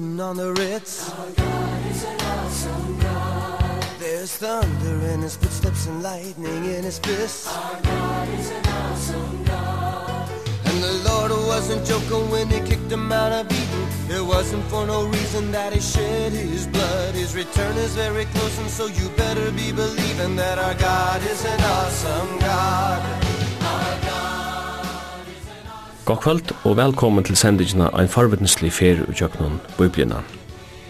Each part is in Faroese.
sitting on the Ritz. Our God is an awesome God. There's thunder in his footsteps and lightning in his fists Our God is an awesome God. And the Lord wasn't joking when he kicked him out of Eden. It wasn't for no reason that he shed his blood. His return is very close and so you better be believing That our God is an awesome God. God kvöld og velkommen til sendingina Ein farvetneslig fer i tjöknun Biblina.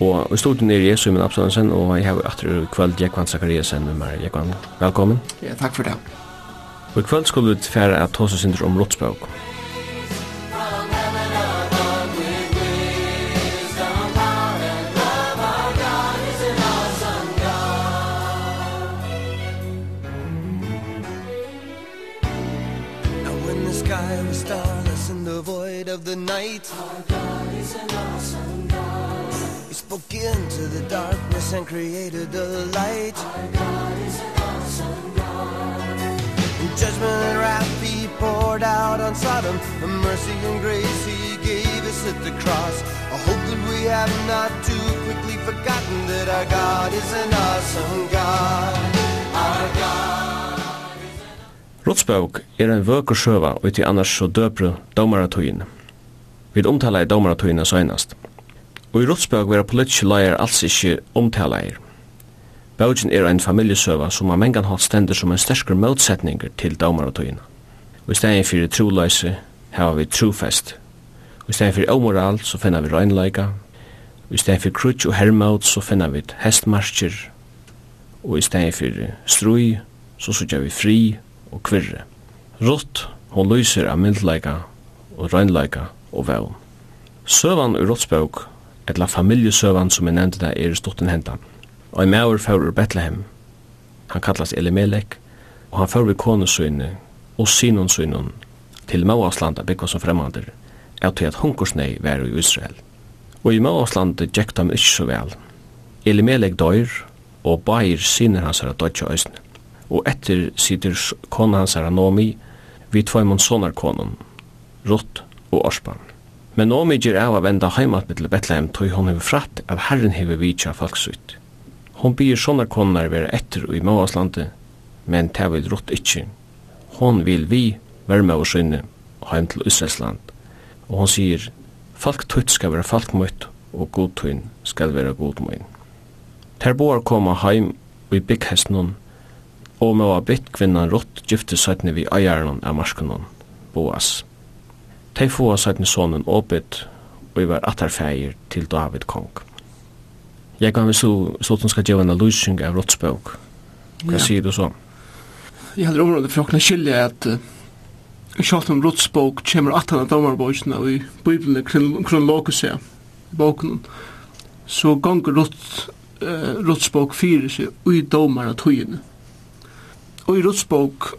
Og i studien er Jesu min Absalonsen, og jeg har etter kvöld Jekvann Zakariasen med meg. Jekvann, velkommen. Ja, takk for det. Og i kvöld skulle vi tfære at hos oss om. the void of the night. Our God is an awesome God. He spoke into the darkness and created the light. Our God is an awesome God. In judgment and wrath He poured out on Sodom. A mercy and grace He gave us at the cross. A hope that we have not too quickly forgotten That our God is an awesome God. Our God Rotsbøk er ein vøkur sjøva og til annars så døpru domaratøyin. Vi omtala i domaratøyina søgnast. Og i Rotsbøk vera politiske leier alls ikkje omtalair. Bókin er ein familjesøva som har mengan hatt stendur som en sterskere motsetninger til domaratøyina. Og i stedet fyrir troløyse hava vi trofest. Og i stedet fyrir omoral så finna vi røgnleika. Og i stedet fyrir krutsk og hermaut så finna vi hestmarskir. Og i stedet fyrir strui så sutja vi fri og kvirre. Rott, hon lyser av myndleika og røgnleika og vævn. Søvan ur Rottsbøk, etla familjesøvan som jeg nevnte der er storten hentan. Og en maur fyrir ur Betlehem. Han kallast Elimelek, og han fyrir konesøyne og sinonsøynon til Mauaslanda byggva som fremmander, er til at hunkursnei var i Israel. Og i Mauaslanda gjekta dem ikkje så vel. Elimelek døyr, og bair sinir hans er døyr døyr og etter sitter kona hans er Nomi, vi sonar konan Rutt og Orspan. Men Nomi gir av a venda heimat mitt til Betlehem tog hon hefur fratt av herren hefur vitja folksutt. Hon byr sonarkonar vera etter og i Måaslandet, men ta vil Rutt ikkje. Hon vil vi verma og skynne heim til Israelsland. Og hon sier, folk tutt skal vera folkmøtt, og godtun skal vera godmøyn. Ter boar koma heim og i bygghestnun og med å bytt kvinnan rått gifte sætne vi eieren av marskunnen, Boas. De få av sætne sonen åpet, og vi var atterfeier til David kong. Jeg kan vi så så at hun skal gjøre en løsning av råttspøk. Hva ja. sier du så? Jeg hadde området for å kunne skilje at uh, kjalt om råttspåk kommer at han av domarbøkene og i Bibelen kronologus her, boken, så ganger rått, uh, fyrir seg i domar av tøyene. Og i rutsbok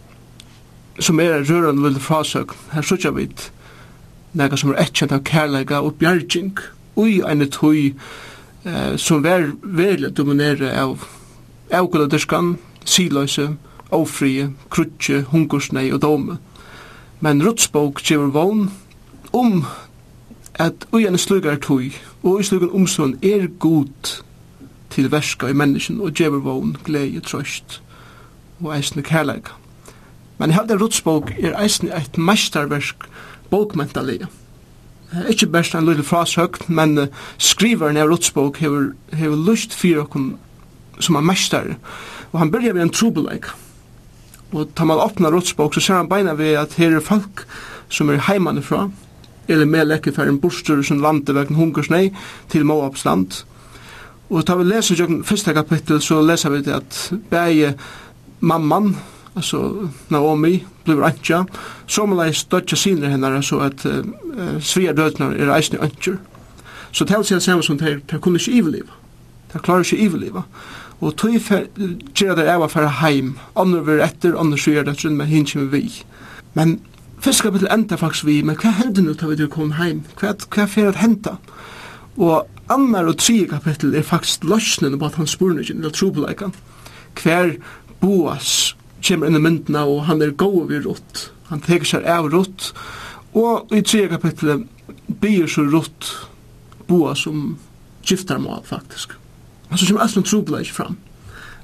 som er en rørende vilde frasøk, her sutja vid nega som er etkjent av kærleika og bjergjeng, ui ene tøy eh, som var veldig dominere av eukula dyrskan, siløyse, ofrie, krutje, hungursnei og dome. Men rutsbok kjever vogn om at ui ene slugar tøy, og i slugan omsøn er god til verska i menneskjen og kjever vogn, glede, trøst, og eisne kærleik. Men jeg heldig Rutsbók er eisne eit mestarversk bókmentalega. Ikke best en lille frasøkt, men uh, skriveren av Rutsbók hefur, hefur lust fyrir okkur som er mestar, og han byrja ved en trobeleik. Og tar man åpna Rutsbók, så ser han beina ved at her er folk som er heimane fra, eller med lekkeferden bostur som landet vegna hungersnei til Moabs land. Og tar vi leser jo første kapittel, så leser vi det at bæge mamman, altså Naomi, blev antja. Sommerleis støtja sinne henne, så at uh, svia dødna er eisne antjer. Så tals jeg samme som det er kunne ikke iveliva. Det klarer ikke iveliva. Og tog for, gjør det eva fer heim. Andre vir etter, andre sier det, men hinn kjem vi. Men fyrst vi enda faktisk vi, men hva hender nå til vi kom heim? Hva, hva fer at henta? Og annar og tri kapittel er faktisk løsnen på at han spurningen, eller trobeleikene hver Boas kommer inn i myndene, og han er god over rått. Han teker seg av og i tre kapitlet byr så rått Boas som giftarmål, faktisk. Og så kommer Aslan Trobla ikke fram.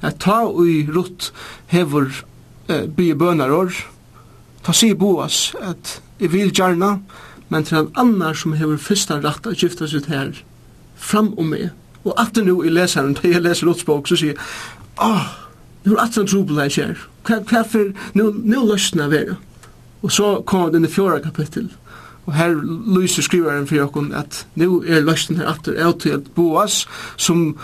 At ta i rutt hever eh, byr bønarår, ta sier Boas at jeg vil gjerne, men til en annar som hever fyrsta rett å gifta seg her, fram om meg. Og at det nå i leseren, da jeg leser Rutts bok, så sier jeg, åh, nu er atsan trubel her skjer. Hva for, nu, nu løsna vera. Og så kom det inn i fjorda kapittel. Og her lyser skrivaren for jokken at nu er løsna her atter av til at boas som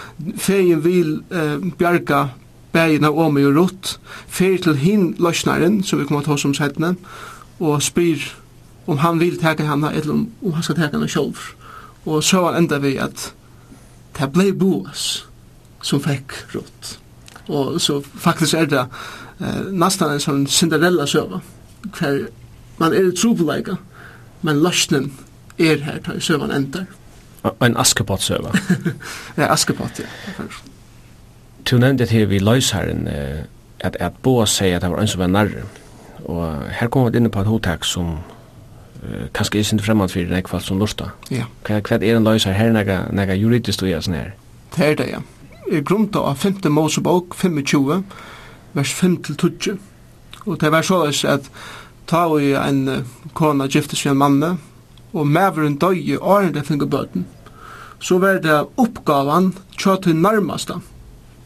feien vil eh, bjarga bægina om i og rutt fer til hin løsnaren som vi kommer til hos om sættene og spyr om han vil teka hana eller om, om han skal teka hana sjolv. Og så enda vi at det blei boas som fekk rutt og så faktisk er det eh, nesten en sånn Cinderella-søva, hver man er trobeleika, men løsnen er her til søvan ender. En Askepott-søva. ja, Askepott, ja. Du nevnte her vi løsherren, at, at Boa sier at det var en som var nærre, og her kommer vi inn på et hotek som uh, kanskje ikke er fremmed for nekvall som lorta. Ja. Hva, hva er en løsher her, er nega juridisk du gjør sånn her? Det er det, ja er grunda av 5. Mosebok 25, vers 5-20. Og det var så at ta og en kona giftes vi en manne, og maveren i åren det finner bøten, så var det oppgavan tja til nærmasta,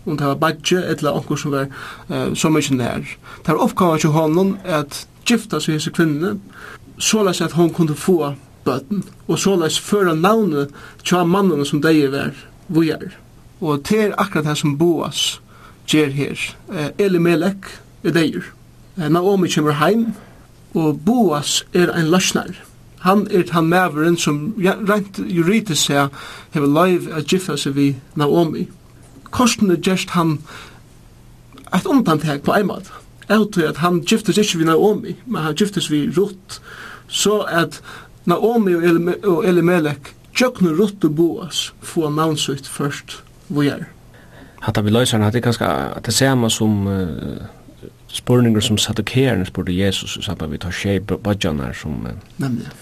om det var badje eller onkur som var uh, så mykje nær. Det var oppgavan til honom at gifta seg hese kvinne, såleis at hon kunne få bøten, og såleis føra navnet tja mannen som døye var vujar. Og det er akkurat det som Boas gjør her. Eli Melek er deir. Naomi kommer heim, og Boas er ein løsner. Han er han maveren som rent juridisk sier hever live a gifta seg vi Naomi. Korsene gjerst han et undantag på en Eltu at han giftes ikke vi Naomi, men han giftes vi Rutt. Så at Naomi og Elimelech tjøkner Rutt og Boas få navnsutt først vidare. Hatta vi løysar hatt det ganska det samma som uh, spurningar som saddukeerna spurte Jesus i samband med tar tjej badjanar som uh, Nämligen.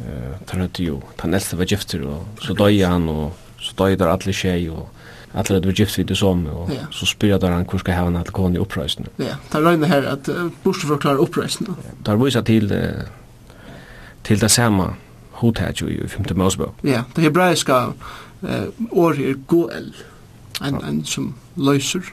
Uh, tar inte ju, han äldste var gifter og så döjer han og så döjer där alla tjej och alla det var gift vid det som och ja. så spyrar där han hur ska han att gå i upprösten. Ja, ta röjna her at uh, borste förklara upprösten. Tar visa til uh, til det samma hotet ju i 5. Mosebok. Ja, det hebraiska eh, uh, ordet är goel en, en som løser.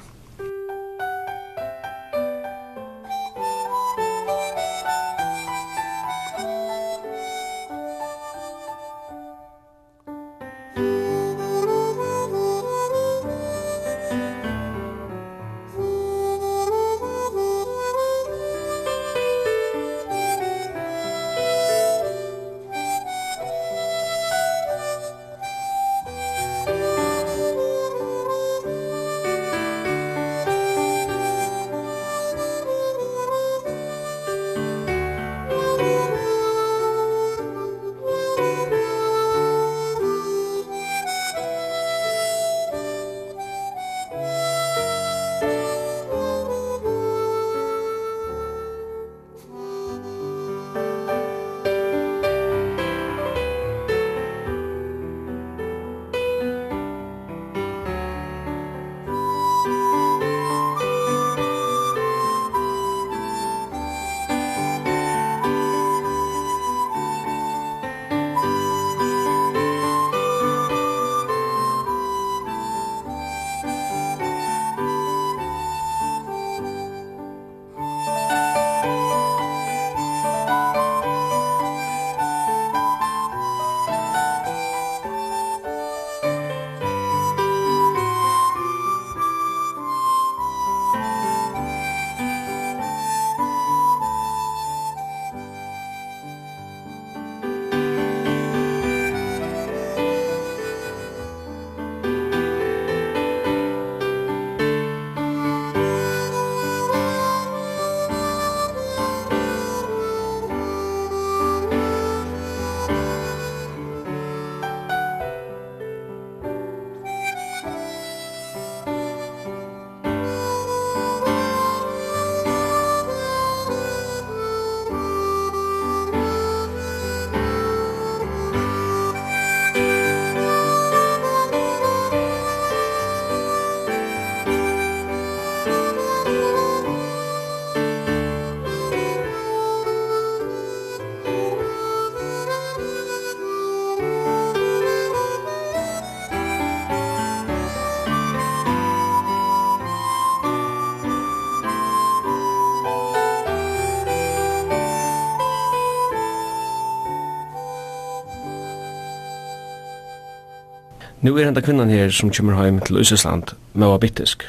Nu er enda kvinnan her som kommer heim til Øsesland med var bittisk.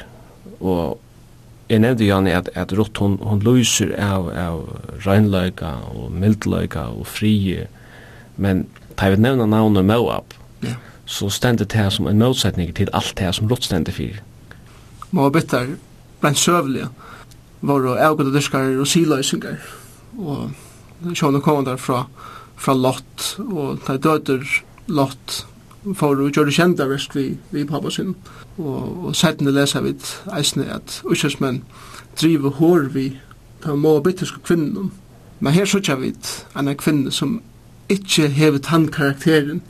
Og jeg nevnte jo at, at Rutt hon, hon løyser av, av regnløyga og mildløyga og frie, men ta jeg vil nevna navnet Moab, ja. så stendet det her som en motsetning til alt det her som Rutt stendet fyrir. Moabitter, blant søvlige, var og avgående dyrskare og siløysingar, og sjåne kommer der fra, fra Lott, og de døder Lott, for å gjøre kjenta verst vi, vi pappa sin. Og, og settene leser vi eisne at uskjøsmenn driver hår vi på moabitiske kvinnen. Men her sotja vi en kvinne som ikke hevet han karakteren,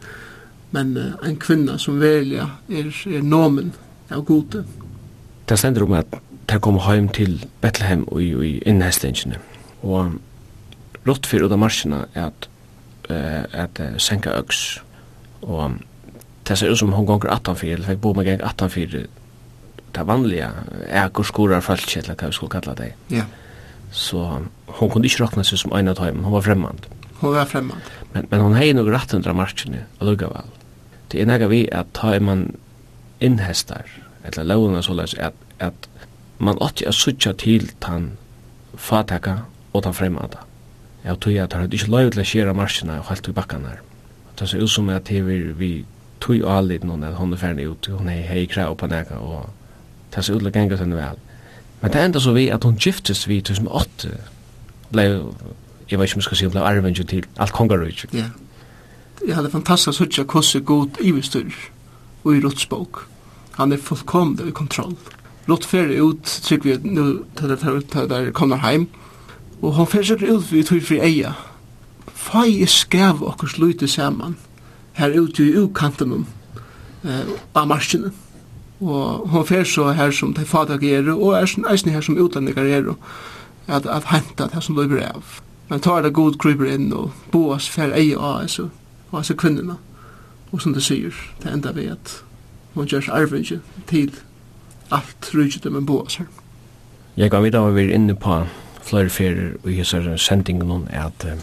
men uh, en kvinne som velja er, er nomen av gode. Det stender om at de kom hjem til Bethlehem og i, i innhestlingene. Og rått for ut av marsjene er at, uh, at uh, senka øks. Og det ser ut som hon gonger 18-4, eller fikk bo meg gang 18-4, det vanliga ägor skorar falsk eller hva vi skulle kalla det. Ja. Så hon kunde ikke räkna sig som en av dem, hon var fremmand. Hon var fremmand. Men, men hon hei nog rätt under marsjene, og lukka väl. Det är nega vi att ta man innhestar, eller lovna så läs att, att man åtti a sutja til tan fataka og tan främmande. Jag tror at han inte lov till att köra matcherna och helt i backarna. Det ser ut som att det vi tog alit noen at hon er ferdig ut, hun er hei krav på nega, og tas ut og gengas henne vel. Men det enda så vi at hon giftes vi 2008, blei, jeg vet ikke om jeg skal si, hun blei arvendt til alt kongarujt. Ja. Jeg hadde fantastisk hutja kosse god ivestyr og i rotsbok. Han er fullkomlig i kontroll. Rott fer ut, trygg vi, nu, der kommer heim, og hon fer sikkert ut vi tog fri eia. Fai skæv okkur sluti saman her ute i ukanten eh, av marskene. Og hon fer så her som de fadag er, og er eisen her som utlendingar er, at, at henta det som løyber av. Men tar det god kryper inn og boas fer ei av, altså, og altså kvinnerna. Og som det sier, det enda vi at hon gjørs arvinge til alt rydgjødde med boas her. Jeg kan vite av vi er inne på flere ferier og i hessar sendingen at uh,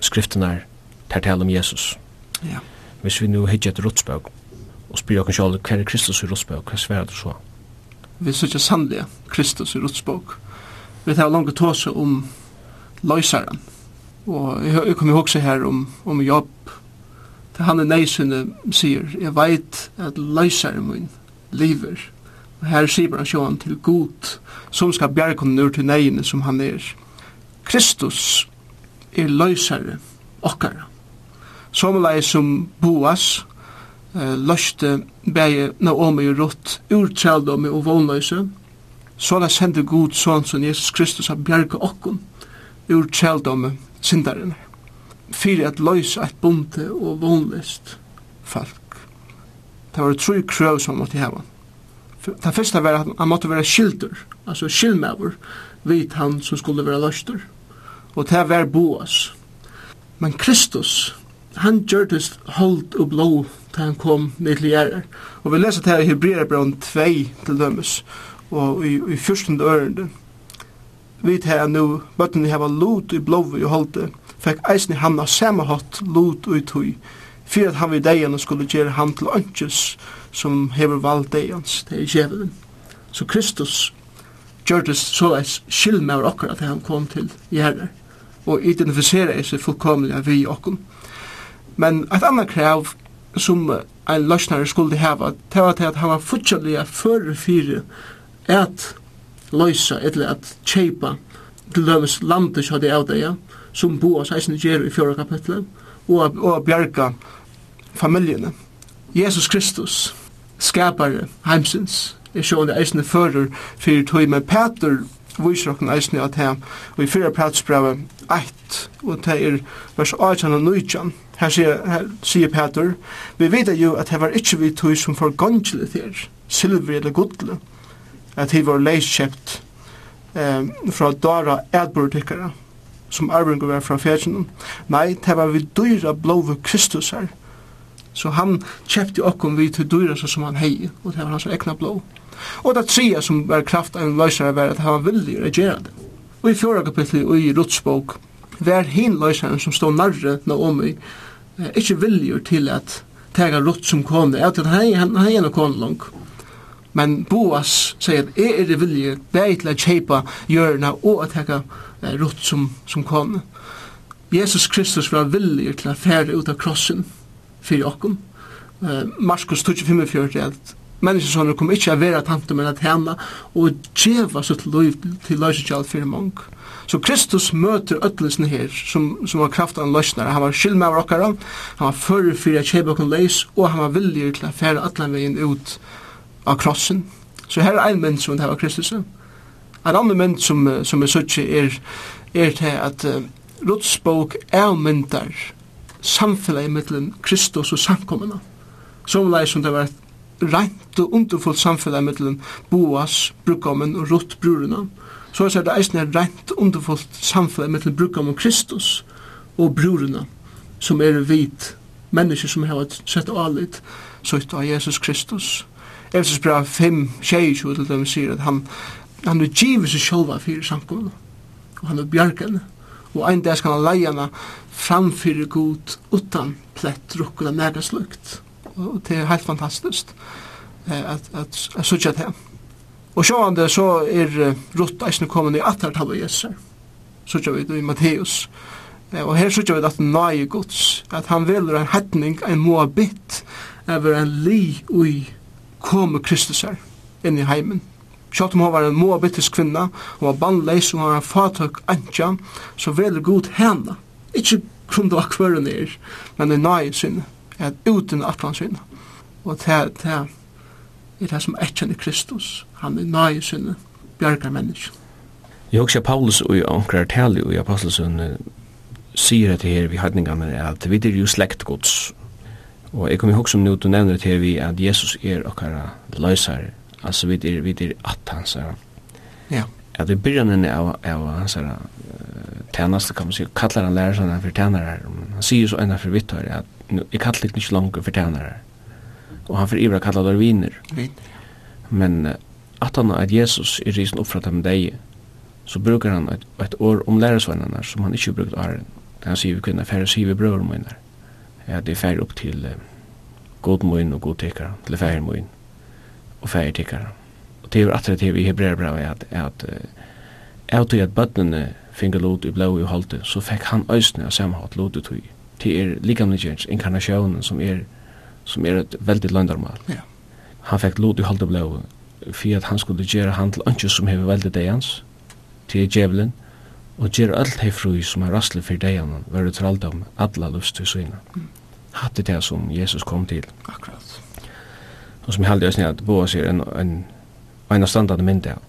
skriften er tar tale om Jesus. Ja. Hvis vi nu hittar et rotsbøk, og spyr okken sjálf, hva er Kristus i rotsbøk, hva sværer du så? Vi sykja sannlega Kristus i rotsbøk. Vi tar langt tåse om løysaren. Og jeg kommer ihåg seg her om, om jobb. Det han er neisene sier, jeg veit at løysaren min lever. Og her sier han sjåan til god, som skal bjerke henne ur til neine som han er. Kristus er løysare okkara. Sommerleis som Boas eh, løste bæge Naomi og Rutt ur og vånløse. så er sendte god sånn som Jesus Kristus har bjerga okkon ur trældomme Fyrir at løse et bonte og vånløst folk. Det var tru krøv som måtte heva. Det første var at han måtte være skildur, altså skilmæver, vidt han som skulle være løster. Og det var boas. Men Kristus, han gjørtes hold og blå da han kom ned til gjerrer. Og vi leser det her i Hebreerbrann 2 til dømes, og i, i fyrstende ørende. Vi tar nå, vi hava lot i blå i holdet, fikk eisen i hamna samme hatt lot og i tøy, for at han vid deian skulle gjøre ham til ønskes som hever valgt deians, det er kjevelen. Så Kristus gjørtes så eis skyld med okker at han kom til gjerrer, og identifiserer seg fullkomlig av vi okker. Men et annet krav som ein løsnare skulle hava, det var til at han var fortsattlig før fire at løysa, eller at kjeipa til dømes landet som hadde av det, ja, som boa 16 gjer i fjorda kapitlet, og, og bjerga familjene. Jesus Kristus, skapare heimsins, er sjående eisne fører fyrir tøy, men Peter viser okken eisne at han, og i fyrir pratsbrevet 1, og det er vers 18 og 19, Her sier, her sier Peter, vi vet jo at det var ikke vi tog som for gongelig til, silver eller godle, at det var leiskjøpt eh, fra dara edbordikere, som arvinger var fra fjertjen. Nei, det var vi dyra blåve Kristus her. Så han kjøpte okkom vi til dyra så som han hei, og det var hans egna blå. Og det trea som var kraft av en løsare var at han var villig å regjere det. Og i fjorda kapitlet og i Rutsbok var hin løsaren som stod narre Naomi, ikke viljur til at tega rutt som kone, at han han han er kone lang. Men Boas sier at jeg er vilje bare til å kjeipa hjørna og å teka rutt som, som kone. Jesus Kristus var vilje til å fære ut av krossen fyrir okkom. Uh, Marskos 25, at menneskesånene kommer ikke å være tante, men at henne, og djeva sitt liv til løsningskjall for mong. Så Kristus møter ødelsen her, som, som var kraften av løsnere. Han var skyld med okkara, han var fører for å kjøpe okken leis, og han var villig til å fære ødelen veien ut av krossen. Så her er en mynd som det var Kristus. En annen mynd som, som er søtje er, er til at uh, Rotsbok avmyndar samfunnet mellom Kristus og samkommende. Som lei som det var et rent og underfullt samfunnet mellom Boas, Brukommen og Rutt brurene. Så er det eisen et rent og underfullt samfunnet mellom Brukommen Kristus og brurene, som er hvit mennesker som har sett alit søtt av Jesus Kristus. Eftersom bra 5, 22 til dem sier at han, han er givet seg sjølva fyrir samkommet, og han er bjergene. Og ein dag skal han leie henne framfyrir god utan plett rukkuda nægaslukt og det er helt fantastiskt at, at, at sutja det. Og sjående så er rutt eisne kommet i attertallet Jesus, sutja vi i Matteus, og her sutja vi at nøye gods, at han velur en hetning, en moabit, over en li ui komme Kristus her, inn i heimen. Sjalt om hun var en moabitisk kvinna, hun var bandleis, hun var en fatøk antja, så velur god henne, ikkje kundra kvar er, men i nøye sinne at uten atlan sinne. Og det, det er det som etkjenner Kristus. Han er nøye sinne, bjergar mennesken. Jeg husker Paulus og jeg anker tale og apostelsønne sier at her vi hadningene er at vi er jo slekt gods. Og jeg kommer ihåg som nu du nevner det her vi at Jesus er okkara løysar. Altså vi er, vi er at hans er. Ja. At vi byrjanen av, av hans er tjeneste kan man si, kallar han lærer sånne for tjenere. Han sier så enn for vittar at jeg kallar det ikke langt for tænare. Og han for ivra kallar det viner. Men at han at Jesus er risen opp fra dem deg, så brukar han et, et år om lærersvennerne som han ikke brukt åren. Han sier vi kunne færre syve brøver mine. Ja, det er færre opp til uh, god moin og god tikkar, til færre moin og færre tikkar. Og det er at det er i hebreerbrevet at, uh, Jeg tror at bøttene finner lot i blå i holdet, så fikk han øsne av samme hatt lot i tog til er likamliggjens inkarnasjonen som er, som er et veldig løndarmal. Ja. Han fekk lot i halde blå for at han skulle gjøre han til ønske som hever veldig deg hans til djevelen og gjøre alt hei fru som er rastlig for deg hans var det tralda om alle lust til syna. Mm. Hatt det som Jesus kom til. Akkurat. Og som jeg halde i at Boas er en, en, en, en standande mynd av.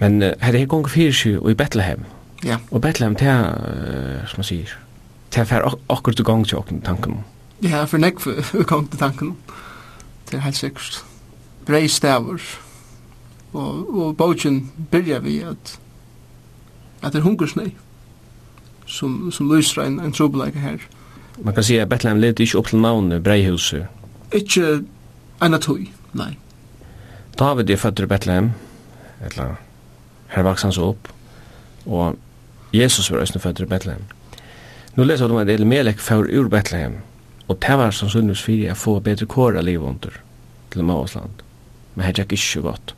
Men uh, her er gong fyrir sju i Bethlehem. Ja. Og Bethlehem, det er, uh, som man sier, det er fer ak akkurat du gong til åkken tanken. Ja, for nek for gong til tanken. Det er helt sikkert. Brei stavur. Og, og bogen byrja vi at at det er hungersnei som, som lyser en, en trobeleik her. Man kan si at Bethlehem levde ikke opp til navnet Breihuset. Ikke en av tog, nei. David er født i Bethlehem, eller Her vaks han så opp, og Jesus var østene født i Bethlehem. Nå leser vi om at Elimelech får ur Bethlehem, og det var som sunnus fyrir å få bedre kår av livet under til Maasland. Men det gikk ikke godt.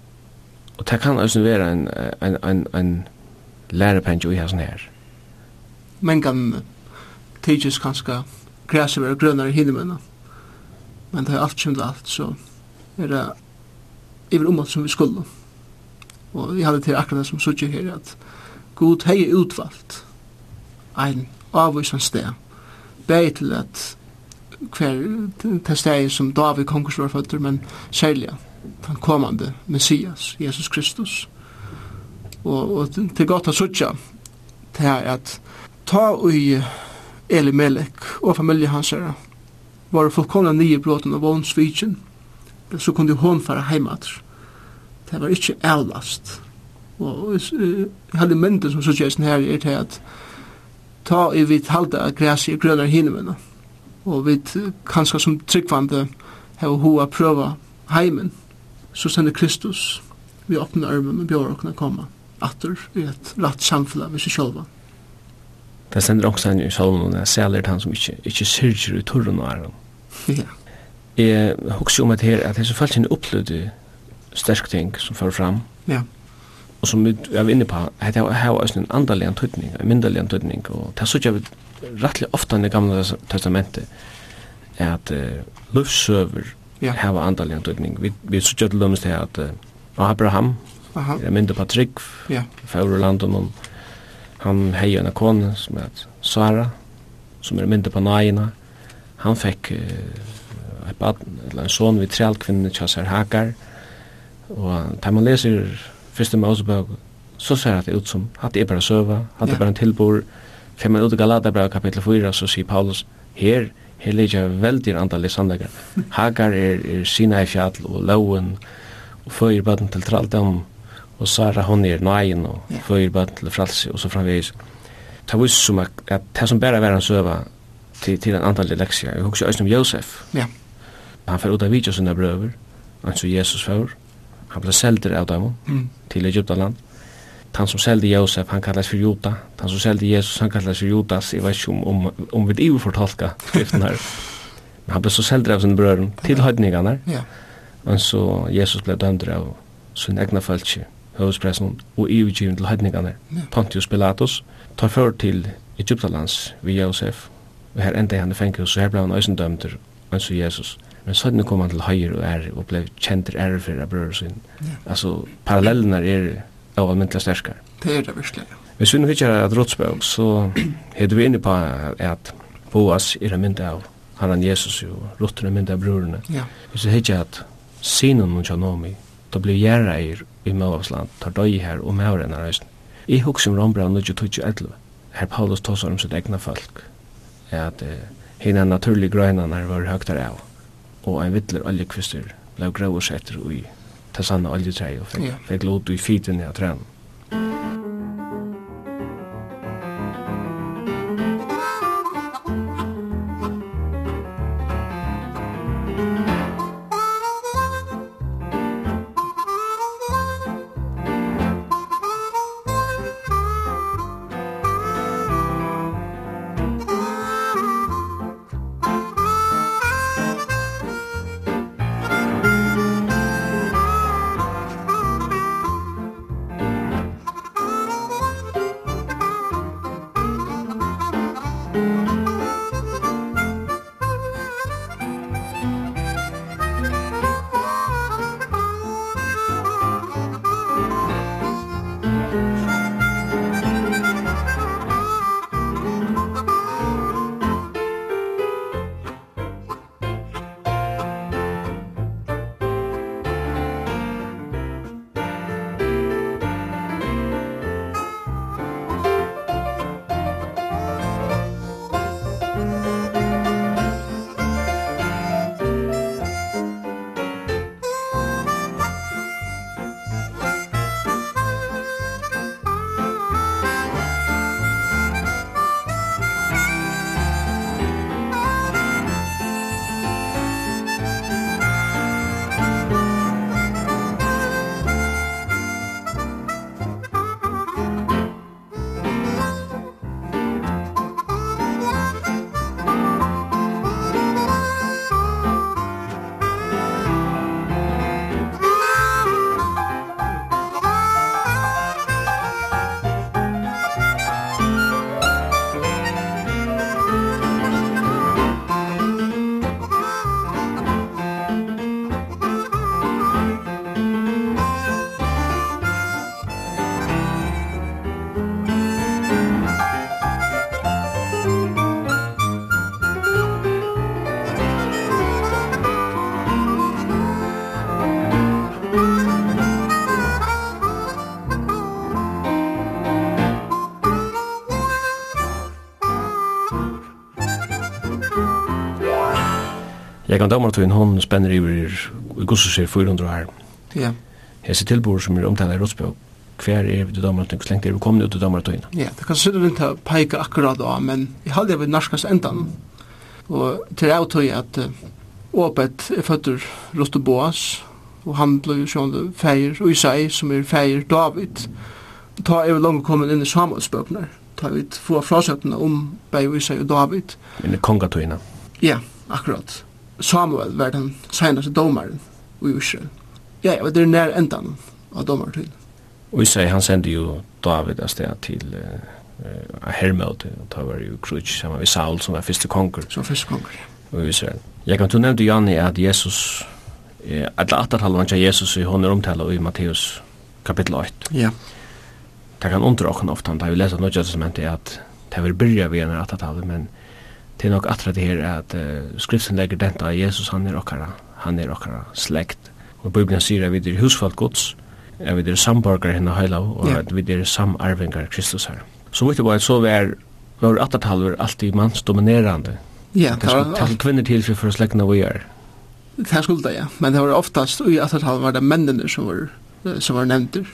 Og det kan også være en, en, en, en lærepenge i hans her. Men kan tidsis kanskje græse være grønnar i himmelen, men det er alt som det er alt, så er det iver omalt som vi skulle. Mm Og vi hadde til akkurat det som suttir her, at Gud hei utvalgt ein avvisan sted, beg til at hver til steg som David kongers var føtter, men særlig den kommande Messias, Jesus Kristus. Og, og til godt å sutja til at ta ui Eli Melek og familie hans her var fullkomna nye bråten av vånsvitjen så kunne hon fara heimater det var ikke avlast. Og hele mynden som suggestion her er til at ta i vidt halda av græs i grønner hinnemene. Og vi kanskje som tryggvande har hoa prøva heimen, så sender Kristus vi åpne armen og bjør åkne komme atter i et ratt samfunn med seg sjølva. Det sender også han i salmen, jeg ser litt han som ikke, ikke syrger i torren og æren. Ja. Jeg husker om at her, at jeg så falt henne opplevde sterk ting som fører fram. Ja. Og som vi er inne på, det er jo en andalig antydning, en mindelig antydning, og det er så ikke vi rettelig ofte i det gamle testamentet at uh, løvsøver ja. har andalig antydning. Vi, vi er sånn at løvnes til at uh, Abraham, Aha. er mindre på trygg, ja. fører landen om, han heier en kone som er Sara, som er mindre på nøyene. Han fikk uh, et baden, eller en son ved trelkvinne, Kjassar Hagar, ja Og da man leser første Mosebøk, så ser det ut som at det er bare søva, at det er bare en tilbord. Fem man ut i Galaterbrev kapittel 4, så sier Paulus, her, her ligger veldig antallig sannlegger. Hagar er, er sina i fjall og loven, og føyer bøten til traldom, og Sara hon er nøyen, og føyer bøten til fralse, og så framvis. Det var som at, at det som bare var en søva til, til en antallig leksja. Jeg husker også om Josef. Ja. Han fer ut av vidtjøsene brøver, altså Jesus før, Han ble selder av dem mm. til Egyptaland. Han som seldi Josef, han kallas for Jota. Han som seldi Jesus, han kallas for Judas. Jeg vet ikke om, om, om vi ikke fortolka skriften her. Men han ble så selder av sine brøren til høydningene. Ja. Men så Jesus ble dømd av sin egna følelse, høvespressen, og iugiven til høydningene. Ja. Pontius Pilatus tar før til Egyptalands ved Josef. Og her enda han i fengel, så her ble han også dømter, men så Jesus. Men så nu kom han till höger och är och blev känd till är för bröder sin. Alltså parallellerna är allmänt starka. Det er det virkelig, ja. Hvis vi nå ikke er et Rotsberg så heter vi inne på at Boas er en mynd av han han Jesus och Rotten är mynd av bröderna. Ja. Och så hade at sinen synen och Janomi da blir jära i i Møvavsland, tar døy her og med den reisen. rösten. I huxum rombra nu ju tutju elva. Herr Paulus tosar om sitt egna folk. Att eh, hina naturliga grönarna var högt av og ein vittler oljekvistur og setter i tassanna oljetrei og fikk, yeah. fekk lot i fiten i træna. kan dømmer tog en hånd spenner i i gusser 400 år. Ja. Hese tilbord som er omtale i Rådsbøk, hver er vi til Danmartøyen, tog lengt er vi kommet ut til tog Ja, det kan sikkert ikke peke akkurat da, men jeg halde vi norskast endan. Og til jeg tog at Åpet er føtter Rosteboas, og han ble jo sjående feir, og Isai, som er feir David. Ta er vi langt kommet inn i Samuelsbøkene, ta vi få frasøttene om Bei Isai og David. Men kongatøyene? Ja, akkurat. Samuel var den senaste domaren i Israel. Ja, ja, det er nær endan av domaren til. Og Isai, han sendte jo David av sted til uh, hermøte, og da var jo Krutsch sammen med Saul som var første konger. Som første konger, ja. Og Israel. Jeg kan, du nevnte, Janne, at Jesus, eh, alle attertalene av Jesus i hånden omtaler i Matteus kapitel 8. Ja. Det kan undra oss ofte, da vi leser noe testamentet, at det vil byrja ved en attertalet, men det er nok atra det her at uh, skriften legger denta av Jesus, han er okkara, han er okkara slekt. Og Bibelen sier at vi er husfalt gods, at vi er samborgare henne heila, og at vi er samarvingar Kristus her. Så mye var så var var attertal alltid mansdominerande. Ja, det var alltid kvinner til for slekna vi er. Det skulle det, ja. Men det var oftast, og i attertal var det mennene som var, som var nevnter.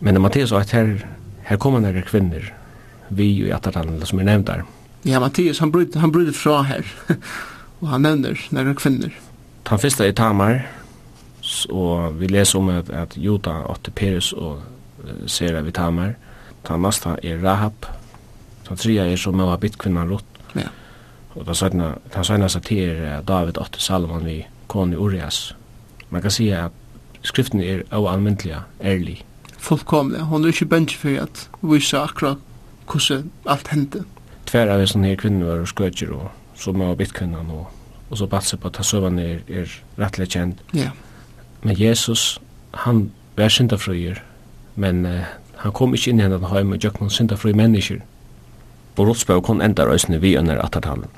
Men Mattias var at her, her kommer några kvinner, vi i attertal, som er nevnt der. Ja, Mattias, han bryter, han bryter fra her, og han nevner några kvinner. Den første er Tamar, og vi leser om at, at Jota åtte Peres og uh, Sera vid Tamar. Den neste er Rahab, den tredje er som Moabit-kvinnan Rutt. Ja. Og den senere, den til er David åtte Salomon vid Kone Urias. Man kan si at skriften er oanmyndelig, ærlig. Fullkomlig. Hon er ikke bensje for at vi sa akkurat hvordan alt hendte tvær av sånne her kvinner var skøtjer og så med av bittkvinnan og, og så batse på at søvann er, er rettelig kjent. Ja. Men Jesus, han var syndafrøyer, men uh, han kom ikke inn i henne heim og gjøk noen syndafrøy mennesker. Borotspå kon enda øysene vi under attertalen.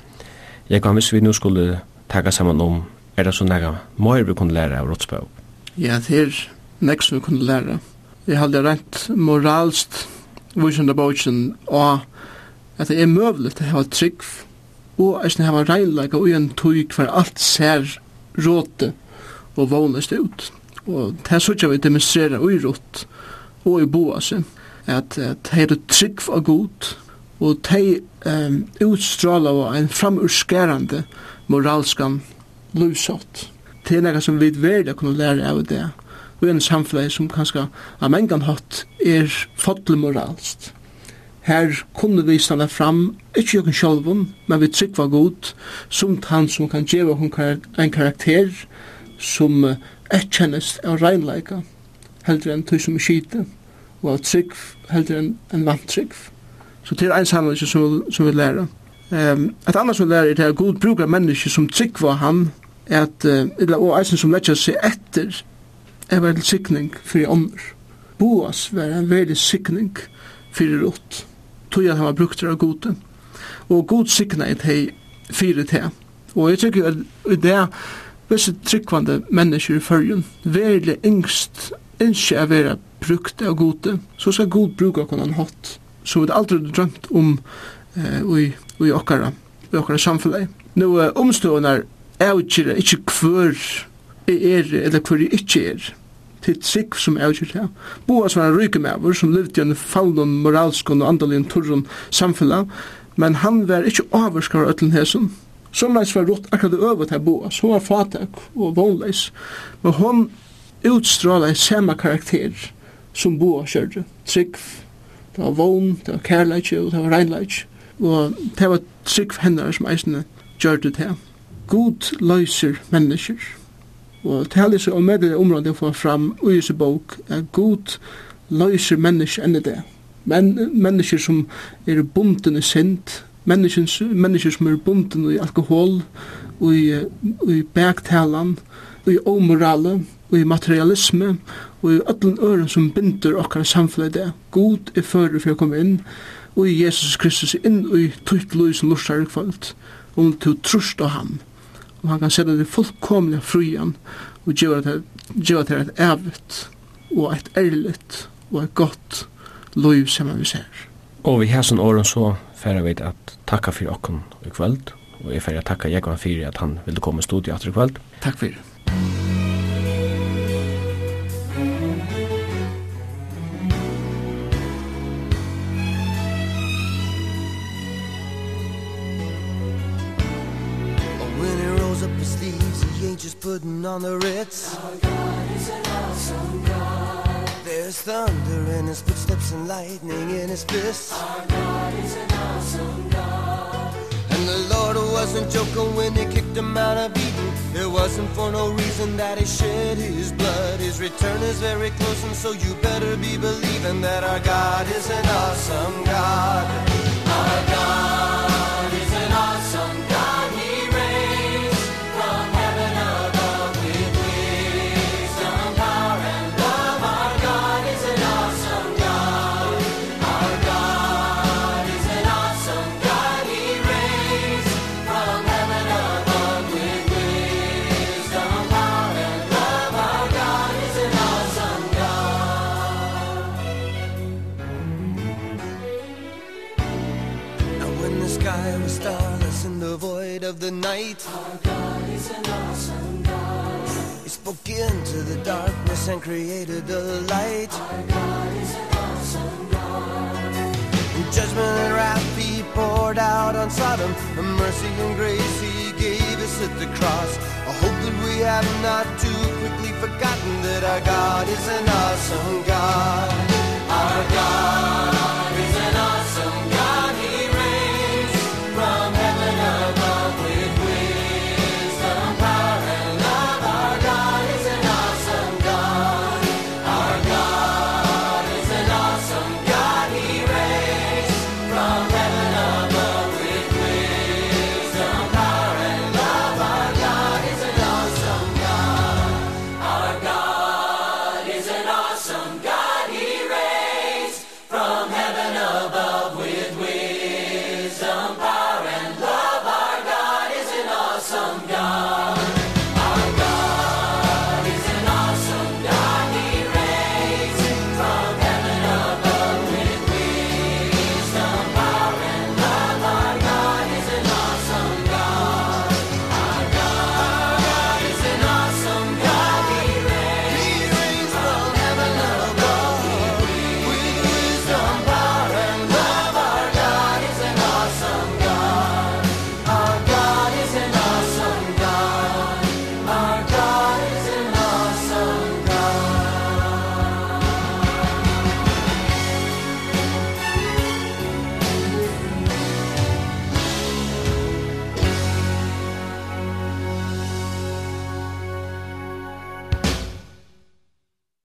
Jeg kan hvis vi nu skulle tagga saman om, er det så nega mer vi kunne lære av Rotsbø? Ja, det er nek som vi kunne lære. Jeg hadde rent moralst, vissende bøtjen, og at det er møvlig til å ha trygg og eisne hava reinleika og en tøyk for alt ser råte og vånest ut. Og det sutja vi demonstrera i rått og i boase at det er trygg og god og det um, utstråla og en framurskerande moralskan lusått. Det er nekka som vi verda kunne læra av det og en samfunn som kanska av mengan hatt er fotlemoral moralst her kunne vi stanna fram, ikkje jokken sjolvun, men vi tryggva god, som han som kan djeva hun en karakter som etkjennest av reinleika, heldur enn tog som skite, og av trygg, heldur enn en vantrygg. Så det er en sannleik som, som vi lærer. Um, et annars som vi lærer er at god brukar menneske som tryggva han, at, uh, og eisen som letja seg etter, er vel sikning fyrir ånder. Boas var en veldig sikning fyrir rått tog at han var brukt av gode. Og god sikna i teg fire teg. Og jeg tykker at i det visse tryggvande mennesker i fyrjun, veldig yngst, ikke er vera brukt av gode, så skal god bruka konan hatt. Så vi har aldri drømt om eh, i, i okkara, i okkara samfunnet. Nå, omstående er ikke hver er eller hver er ikke er til trygg som er avgjør det. Boas var en rykemever som levde i en fallon, moralskon og andalien turron samfella, men han var ikke avvarskar av ötlen hesen. Somleis var rått akkurat det øvet her Boas, hun var fatak og vonleis, men hon utstråla i samme karakter som Boas kjørte. Trygg, det var von, det var kærleik, og det var reinleik, og det var trygg hennar som eisne gjør det her. God løyser mennesker, Og det er så omegelig området for fram i disse bok, er god løyser mennesker enn det. Men, mennesker som er bunden i sint, mennesker, mennesker som er bunden i alkohol, og i, i baktalan, og i omorale, og i materialisme, og i öllum øren som binder okkar samfunnet det. God er fyrir for å komme inn, og i Jesus Kristus inn og i tøyt løy som lustar i kvalt, og til trust av ham og han kan sette det fullkomliga fruan og gjeva til et evigt og et ærligt og et godt liv som vi ser. Og vi har sånn åren så færre vi at takka fyrir okken i kveld og jeg færre takka Jekvann fyrir at han ville komme i studiet etter i kvöld. Takk fyrir. written on the Ritz. Our God is an awesome God There's thunder in his footsteps and lightning in his fists. Our God is an awesome God And the Lord wasn't joking when he kicked him out of Eden It wasn't for no reason that he shed his blood. His return is very close and so you better be believing That our God is an awesome God. Our God and created the light. Our God is an awesome God Judgment and wrath he poured out on Sodom. A mercy and grace he gave us at the cross. I hope that we have not too quickly forgotten That our God is an awesome God. Our God